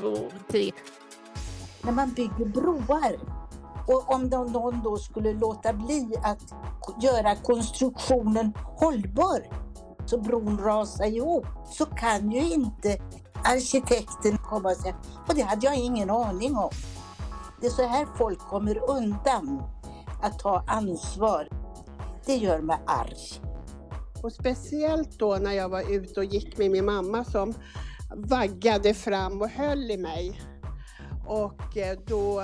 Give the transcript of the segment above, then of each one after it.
två, tre. När man bygger broar och om någon då skulle låta bli att göra konstruktionen hållbar så bron rasar ihop så kan ju inte arkitekten komma och säga och det hade jag ingen aning om. Det är så här folk kommer undan att ta ansvar. Det gör mig arg. Och speciellt då när jag var ute och gick med min mamma som vaggade fram och höll i mig. Och eh, då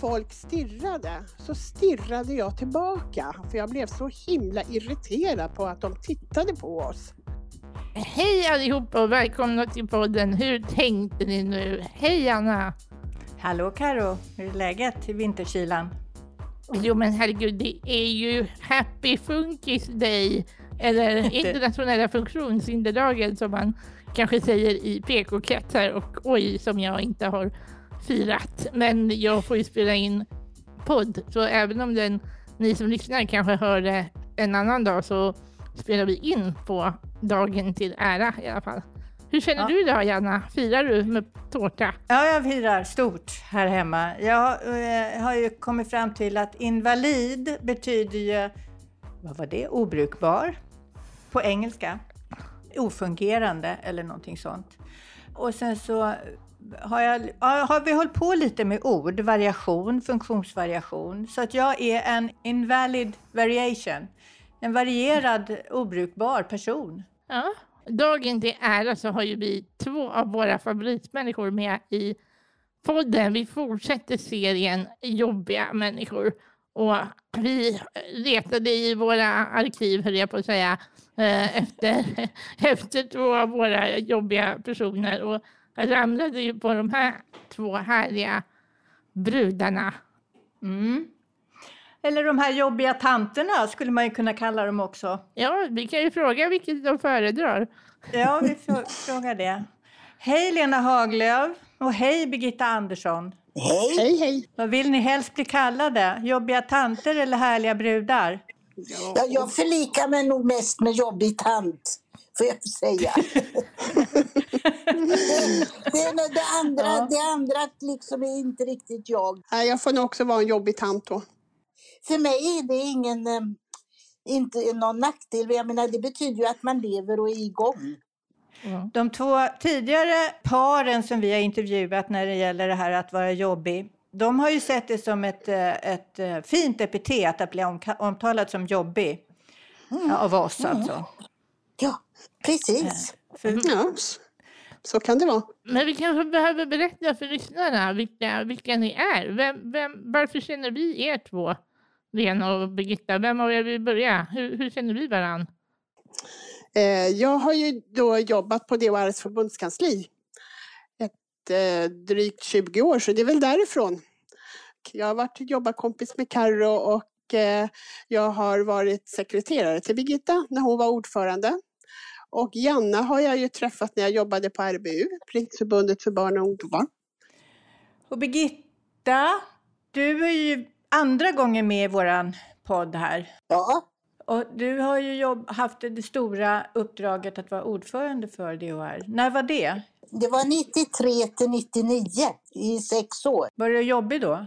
folk stirrade så stirrade jag tillbaka för jag blev så himla irriterad på att de tittade på oss. Hej allihopa och välkomna till podden Hur tänkte ni nu? Hej Anna! Hallå Karo, hur är läget i vinterkylan? Jo men herregud, det är ju Happy Funkis Day eller internationella funktionshinderdagen som man kanske säger i PK-kretsar och oj som jag inte har firat. Men jag får ju spela in podd så även om den, ni som lyssnar kanske hör det en annan dag så spelar vi in på dagen till ära i alla fall. Hur känner ja. du idag Janna? Firar du med tårta? Ja, jag firar stort här hemma. Jag eh, har ju kommit fram till att invalid betyder ju, vad var det, obrukbar på engelska. Ofungerande eller någonting sånt. Och sen så har, jag, har vi hållit på lite med ord, variation, funktionsvariation. Så att jag är en invalid variation. En varierad obrukbar person. Ja. Dagen till ära så har ju vi två av våra favoritmänniskor med i podden. Vi fortsätter serien Jobbiga människor. Och vi letade i våra arkiv, höll jag på att säga, efter, efter två av våra jobbiga personer. Och jag ramlade ju på de här två härliga brudarna. Mm. Eller de här jobbiga tanterna skulle man ju kunna kalla dem också. Ja, vi kan ju fråga vilket de föredrar. Ja, vi frågar det. Hej Lena Haglöf och hej Birgitta Andersson. Hej! Hej, hej! Vad vill ni helst bli kallade? Jobbiga tanter eller härliga brudar? Ja, jag förlikar mig nog mest med jobbig tant, får jag säga. det, det, det, andra, ja. det andra liksom är inte riktigt jag. Nej, jag får nog också vara en jobbig tant då. För mig är det ingen, eh, inte någon nackdel. Jag menar, det betyder ju att man lever och är igång. Mm. De två tidigare paren som vi har intervjuat när det gäller det här att vara jobbig, de har ju sett det som ett, eh, ett eh, fint epitet att bli omtalad som jobbig. Mm. Av oss mm. alltså. Ja, precis. För... Ja, så kan det vara. Men vi kanske behöver berätta för lyssnarna vilka, vilka ni är. Vem, vem, varför känner vi er två, Lena och Birgitta? Vem av er vill börja? Hur, hur känner vi varandra? Eh, jag har ju då jobbat på DHRs förbundskansli eh, drygt 20 år, så det är väl därifrån. Jag har varit jobbarkompis med Carro och eh, jag har varit sekreterare till Birgitta när hon var ordförande. Och Janna har jag ju träffat när jag jobbade på RBU, Riksförbundet för barn och ungdomar. Och Birgitta, du är ju andra gången med i våran podd här. Ja. Och du har ju jobb, haft det stora uppdraget att vara ordförande för DHR. När var det? Det var 93 till 99, i sex år. Var det jobbigt då?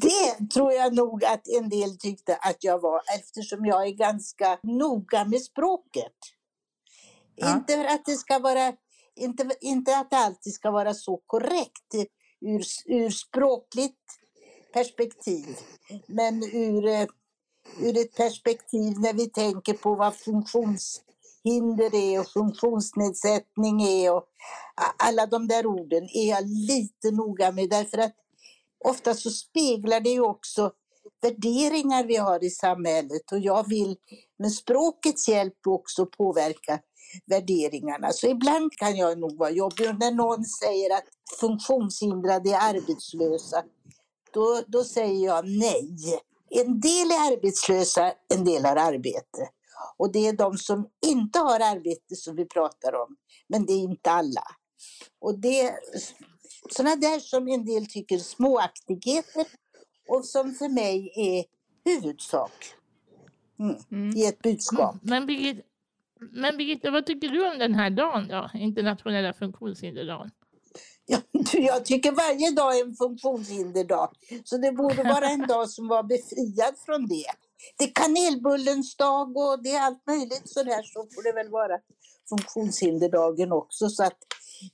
Det tror jag nog att en del tyckte att jag var eftersom jag är ganska noga med språket. Ja. Inte för att det ska vara, inte, inte att det alltid ska vara så korrekt ur, ur språkligt perspektiv, men ur, eh, ur ett perspektiv när vi tänker på vad hinder är och funktionsnedsättning är och alla de där orden är jag lite noga med därför att ofta så speglar det ju också värderingar vi har i samhället och jag vill med språkets hjälp också påverka värderingarna. Så ibland kan jag nog vara jobbig. Och när någon säger att funktionshindrade är arbetslösa, då, då säger jag nej. En del är arbetslösa, en del har arbete. Och det är de som inte har arbete som vi pratar om, men det är inte alla. Och det, sådana där som en del tycker småaktigheter och som för mig är huvudsak mm, mm. i ett budskap. Men Birgit, Men Birgitta, vad tycker du om den här dagen då? Internationella funktionshinderdagen? Ja, jag tycker varje dag är en funktionshinderdag. Så det borde vara en dag som var befriad från det. Det är kanelbullens dag och det är allt möjligt sådär så får det väl vara funktionshinderdagen också. Så att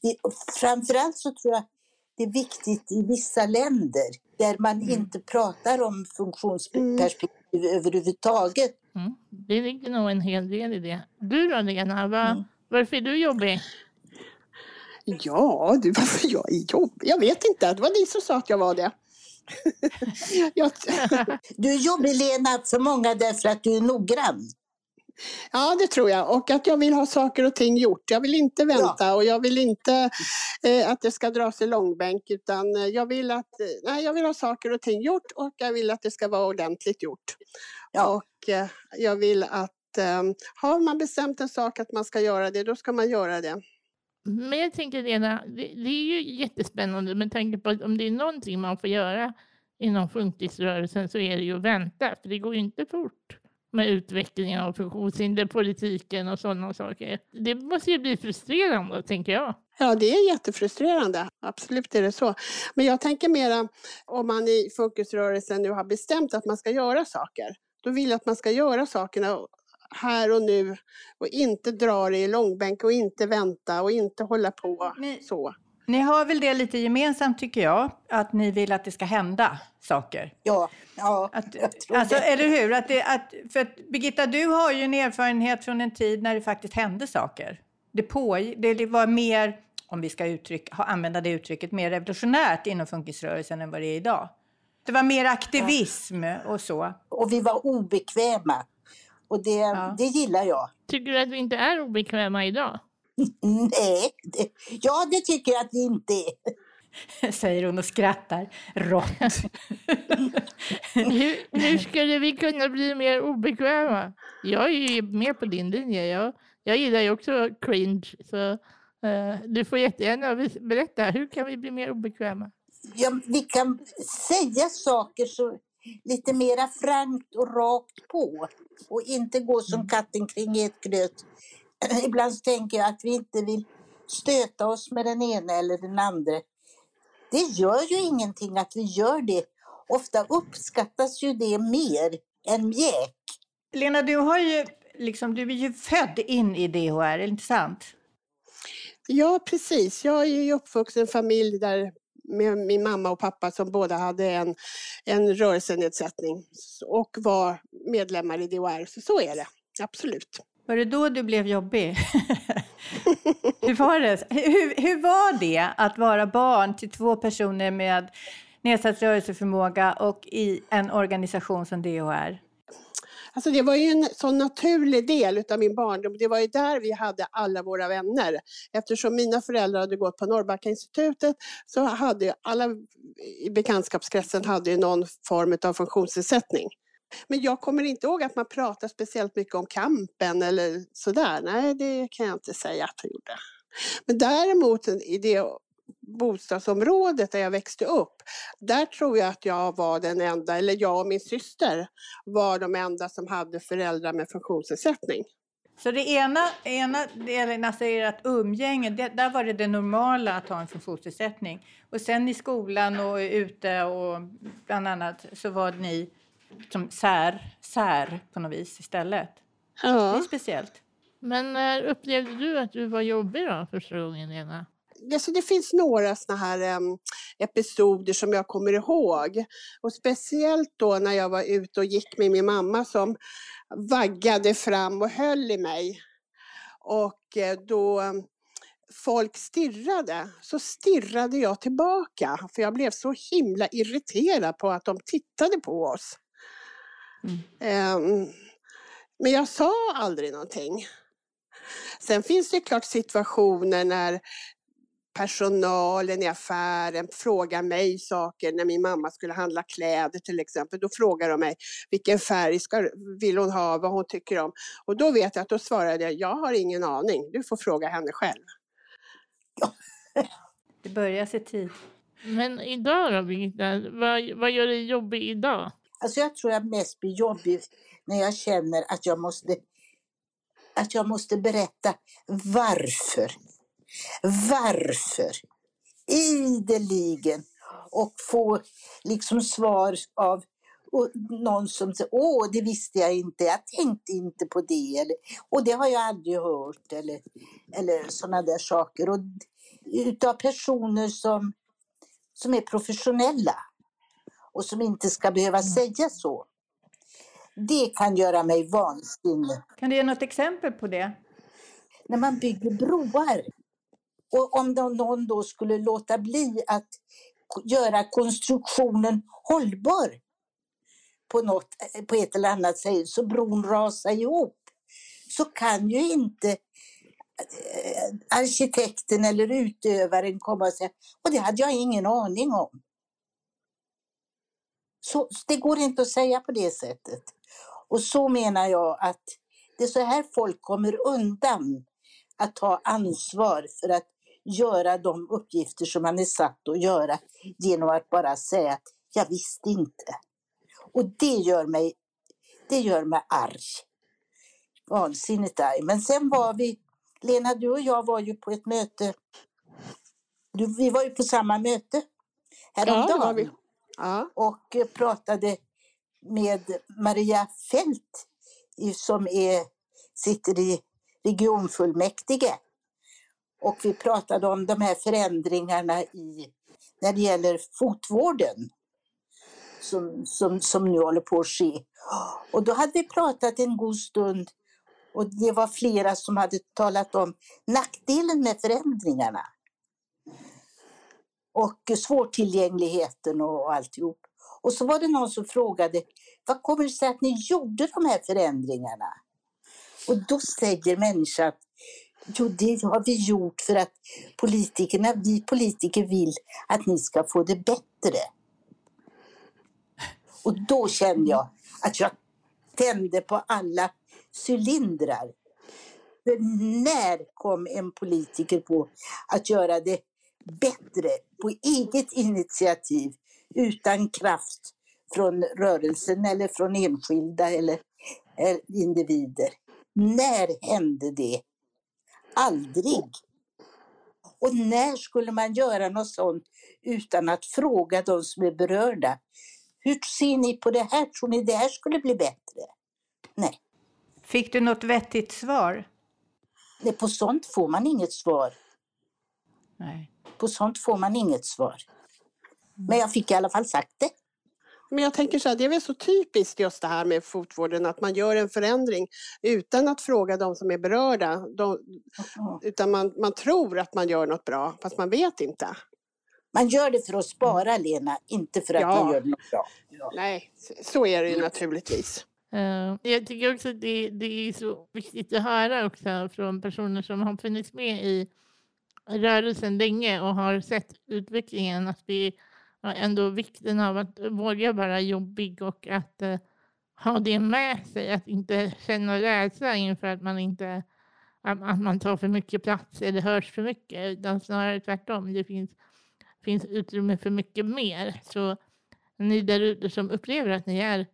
det, framförallt så tror jag det är viktigt i vissa länder där man Mm. inte pratar om funktionsperspektiv överhuvudtaget. Mm. Det ligger nog en hel del i det. Du då Lena, va, Mm. varför är du jobbig? Ja, du, varför jag är jobbig? Jag vet inte. Det var ni som sa att jag var det. Du är jobbig Lena för många därför att du är noggrann. ja, det tror jag. Och att jag vill ha saker och ting gjort. Jag vill inte vänta och jag vill inte eh, att det ska dras i långbänk utan eh, jag vill att eh, nej, jag vill ha saker och ting gjort och jag vill att det ska vara ordentligt gjort. Ja. Och eh, jag vill att eh, har man bestämt en sak att man ska göra det, då ska man göra det. Men jag tänker Lena, det, det är ju jättespännande med tanke på att om det är någonting man får göra inom funkisrörelsen så är det ju att vänta, för det går ju inte fort med utvecklingen av funktionshinderpolitiken och sådana saker. Det måste ju bli frustrerande, tänker jag. Ja, det är jättefrustrerande. Absolut är det så. Men jag tänker mera om man i fokusrörelsen nu har bestämt att man ska göra saker. Då vill jag att man ska göra sakerna här och nu och inte dra det i långbänk och inte vänta och inte hålla på Ni- så. Ni har väl det lite gemensamt tycker jag, att ni vill att det ska hända saker. Ja, ja Att, jag tror alltså, det. eller hur? Att det, att, för att, Birgitta, du har ju en erfarenhet från en tid när det faktiskt hände saker. Det, på, det var mer, om vi ska uttryck, ha- använda det uttrycket, mer revolutionärt inom funkisrörelsen än vad det är idag. Det var mer aktivism och så. Och vi var obekväma. Och det, Ja. det gillar jag. Tycker du att vi inte är obekväma idag? Nej, det, ja det tycker jag att vi inte är. Säger hon och skrattar rått. hur, hur skulle vi kunna bli mer obekväma? Jag är ju med på din linje. Jag, jag gillar ju också cringe. Så, eh, du får jättegärna berätta, hur kan vi bli mer obekväma? Ja, vi kan säga saker så lite mera frankt och rakt på. Och inte gå som katten kring ett gröt. Ibland så tänker jag att vi inte vill stöta oss med den ena eller den andra. Det gör ju ingenting att vi gör det. Ofta uppskattas ju det mer än mjäk. Lena, du, har ju, liksom, du är ju född in i DHR, inte sant? Ja, precis. Jag är ju uppvuxen i en familj där med min mamma och pappa som båda hade en, en rörelsenedsättning och var medlemmar i DHR. Så, så är det, absolut. Var det då du blev jobbig? hur, var det? Hur, hur var det att vara barn till två personer med nedsatt rörelseförmåga och i en organisation som DHR? Alltså det var ju en sån naturlig del av min barndom. Det var ju där vi hade alla våra vänner. Eftersom mina föräldrar hade gått på Norrbackainstitutet så hade alla i bekantskapskretsen hade ju någon form av funktionsnedsättning. Men jag kommer inte ihåg att man pratade speciellt mycket om kampen eller sådär. Nej, det kan jag inte säga att jag gjorde. Men däremot i det bostadsområdet där jag växte upp, där tror jag att jag var den enda, eller jag och min syster var de enda som hade föräldrar med funktionsnedsättning. Så det ena, ena delen, alltså ert umgänge, det, där var det det normala att ha en funktionsnedsättning. Och sen i skolan och ute och bland annat så var ni som sär, sär på något vis istället. Det är Ja. speciellt. Men när upplevde du att du var jobbig då första gången, Lena? Alltså det finns några såna här em, episoder som jag kommer ihåg. Och speciellt då när jag var ute och gick med min mamma som vaggade fram och höll i mig. Och eh, då em, folk stirrade, så stirrade jag tillbaka. För jag blev så himla irriterad på att de tittade på oss. Em, men jag sa aldrig någonting. Sen finns det klart situationer när personalen i affären frågar mig saker när min mamma skulle handla kläder till exempel. Då frågar de mig vilken färg ska, vill hon ha, vad hon tycker om. Och då vet jag att då svarade jag, jag har ingen aning, du får fråga henne själv. Det börjar i tid. Men idag då, Birgitta? Vad, vad gör dig jobbig idag? Alltså jag tror jag mest blir jobbig när jag känner att jag måste att jag måste berätta varför. Varför? Ideligen. Och få liksom svar av någon som säger åh, det visste jag inte, jag tänkte inte på det, eller, och det har jag aldrig hört, eller, eller sådana där saker. Och utav personer som, som är professionella och som inte ska behöva mm. säga så. Det kan göra mig vansinnig. Kan du ge något exempel på det? När man bygger broar. Och om någon då skulle låta bli att göra konstruktionen hållbar på, något, eh, på ett eller annat sätt så bron rasar ihop så kan ju inte eh, arkitekten eller utövaren komma och säga och det hade jag ingen aning om. Så det går inte att säga på det sättet. Och så menar jag att det är så här folk kommer undan att ta ansvar för att göra de uppgifter som man är satt att göra genom att bara säga att jag visste inte. Och det gör mig, det gör mig arg. Vansinnigt arg. Men sen var vi, Lena du och jag var ju på ett möte. Du, vi var ju på samma möte häromdagen. Ja, det var vi. Ja. Och eh, pratade med Maria Fält som är, sitter i regionfullmäktige. Och vi pratade om de här förändringarna i, när det gäller fotvården som, som, som nu håller på att ske. Och då hade vi pratat en god stund och det var flera som hade talat om nackdelen med förändringarna. Och svårtillgängligheten och alltihop. Och så var det någon som frågade, vad kommer det sig att ni gjorde de här förändringarna? Och då säger människan jo, det har vi gjort för att politikerna, vi politiker vill att ni ska få det bättre. Och då kände jag att jag tände på alla cylindrar. För när kom en politiker på att göra det bättre på eget initiativ utan kraft från rörelsen eller från enskilda eller, eller individer? När hände det? Aldrig. Och när skulle man göra något sånt utan att fråga de som är berörda? Hur ser ni på det här? Tror ni det här skulle bli bättre? Nej. Fick du något vettigt svar? Nej, på sånt får man inget svar. Nej. På sånt får man inget svar. Men jag fick i alla fall sagt det. Men jag tänker så här, det är väl så typiskt just det här med fotvården, att man gör en förändring utan att fråga de som är berörda. De, utan man, man tror att man gör något bra, fast man vet inte. Man gör det för att spara, Lena, inte för att ja. man gör något bra. Ja. Nej, så är det ju naturligtvis. Uh, jag tycker också att det, det, är så viktigt att höra också från personer som har funnits med i rörelsen länge och har sett utvecklingen att det är ändå vikten av att våga vara jobbig och att eh, ha det med sig, att inte känna rädsla inför att man inte att, att man tar för mycket plats eller hörs för mycket, utan snarare tvärtom. Det finns finns utrymme för mycket mer. Så ni där ute som upplever att ni är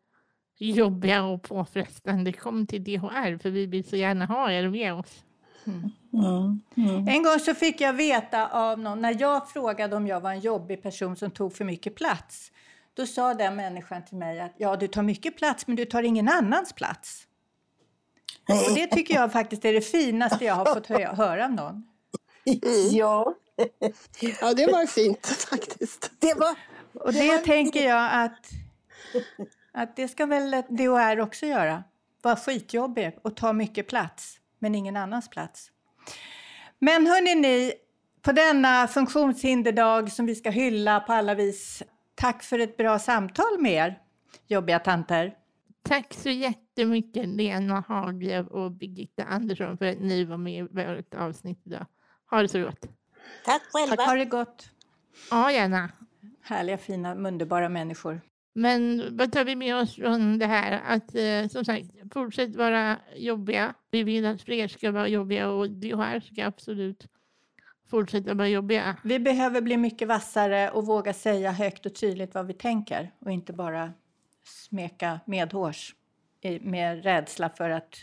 jobbiga och påfrestande, kom till DHR för vi vill så gärna ha er med oss. Mm. Mm. Mm. En gång så fick jag veta av någon, när jag frågade om jag var en jobbig person som tog för mycket plats, då sa den människan till mig att ja, du tar mycket plats men du tar ingen annans plats. Och det tycker jag faktiskt är det finaste jag har fått höra av någon. Ja. Ja, det var fint faktiskt. Det var, och det, det tänker jag att, att det ska väl DHR också göra. Vara skitjobbig och ta mycket plats, men ingen annans plats. Men hörni ni, på denna funktionshinderdag som vi ska hylla på alla vis. Tack för ett bra samtal med er, jobbiga tanter. Tack så jättemycket Lena Haglöf och Birgitta Andersson för att ni var med i vårt avsnitt idag. Ha det så gott. Tack själva. Tack, ha det gott. Ja, gärna. Härliga, fina, underbara människor. Men vad tar vi med oss från det här? Att eh, som sagt, fortsätt vara jobbiga. Vi vill att fler ska vara jobbiga och DHR ska absolut fortsätta vara jobbiga. Vi behöver bli mycket vassare och våga säga högt och tydligt vad vi tänker och inte bara smeka medhårs med rädsla för att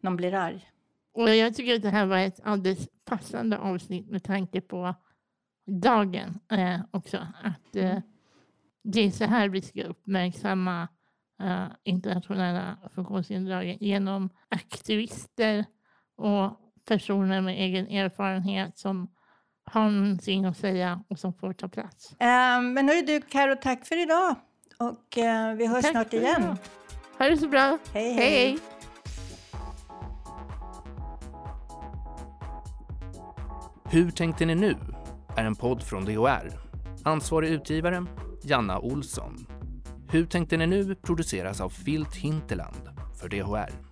någon blir arg. Och jag tycker att det här var ett alldeles passande avsnitt med tanke på dagen eh, också. Att eh, det är så här vi ska uppmärksamma eh, internationella funktionshinderdagen genom aktivister och personer med egen erfarenhet som har någonting att säga och som får ta plats. Eh, men hörru du, Karo, tack för idag. Och eh, vi hörs Tack snart igen. idag. Ha det så bra. Hej, hej. hej. Hur tänkte ni nu? är en podd från DHR. Ansvarig utgivare Janna Olsson. Hur tänkte ni nu produceras av Filt Hinterland för DHR.